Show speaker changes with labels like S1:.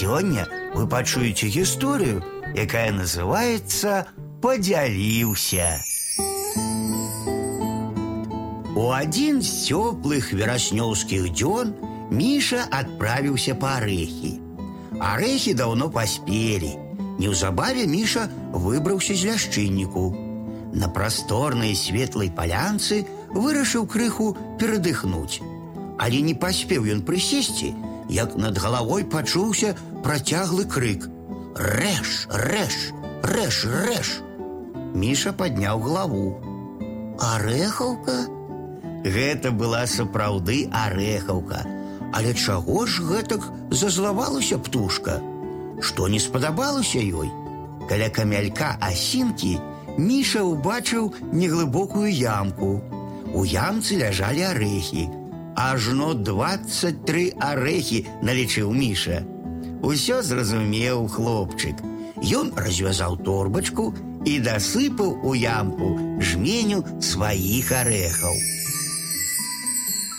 S1: Сёння вы пачуеце гісторыю, якая называется «Подзяліўся». У адзін з цёплых вераснёўскіх дзён Міша адправіўся па арэхі. Арэхі даўно паспелі. Неўзабаве Міша выбраўся з ляшчынніку. На прасторнай светлай палянцы вырашыў крыху перадыхнуць. Але не паспеў ён прысесці, як над галавой пачуўся працяглы крык: Рэш, рэш, рэш, рэш. Міша падняў галаву. Арэхаўка? Гэта была сапраўды арэхаўка. Але чаго ж гэтак зазлавалася птушка? Што не спадабалася ёй? Каля камялька асінкі Міша ўбачыў неглыбокую ямку. У ямцы ляжалі арэхі. Ажно 23 арэхі налічыў Міша. Усё зразумеў хлопчык. Ён развязаў торбачку і дасыпаў у ямку жменю сваіх арэхаў.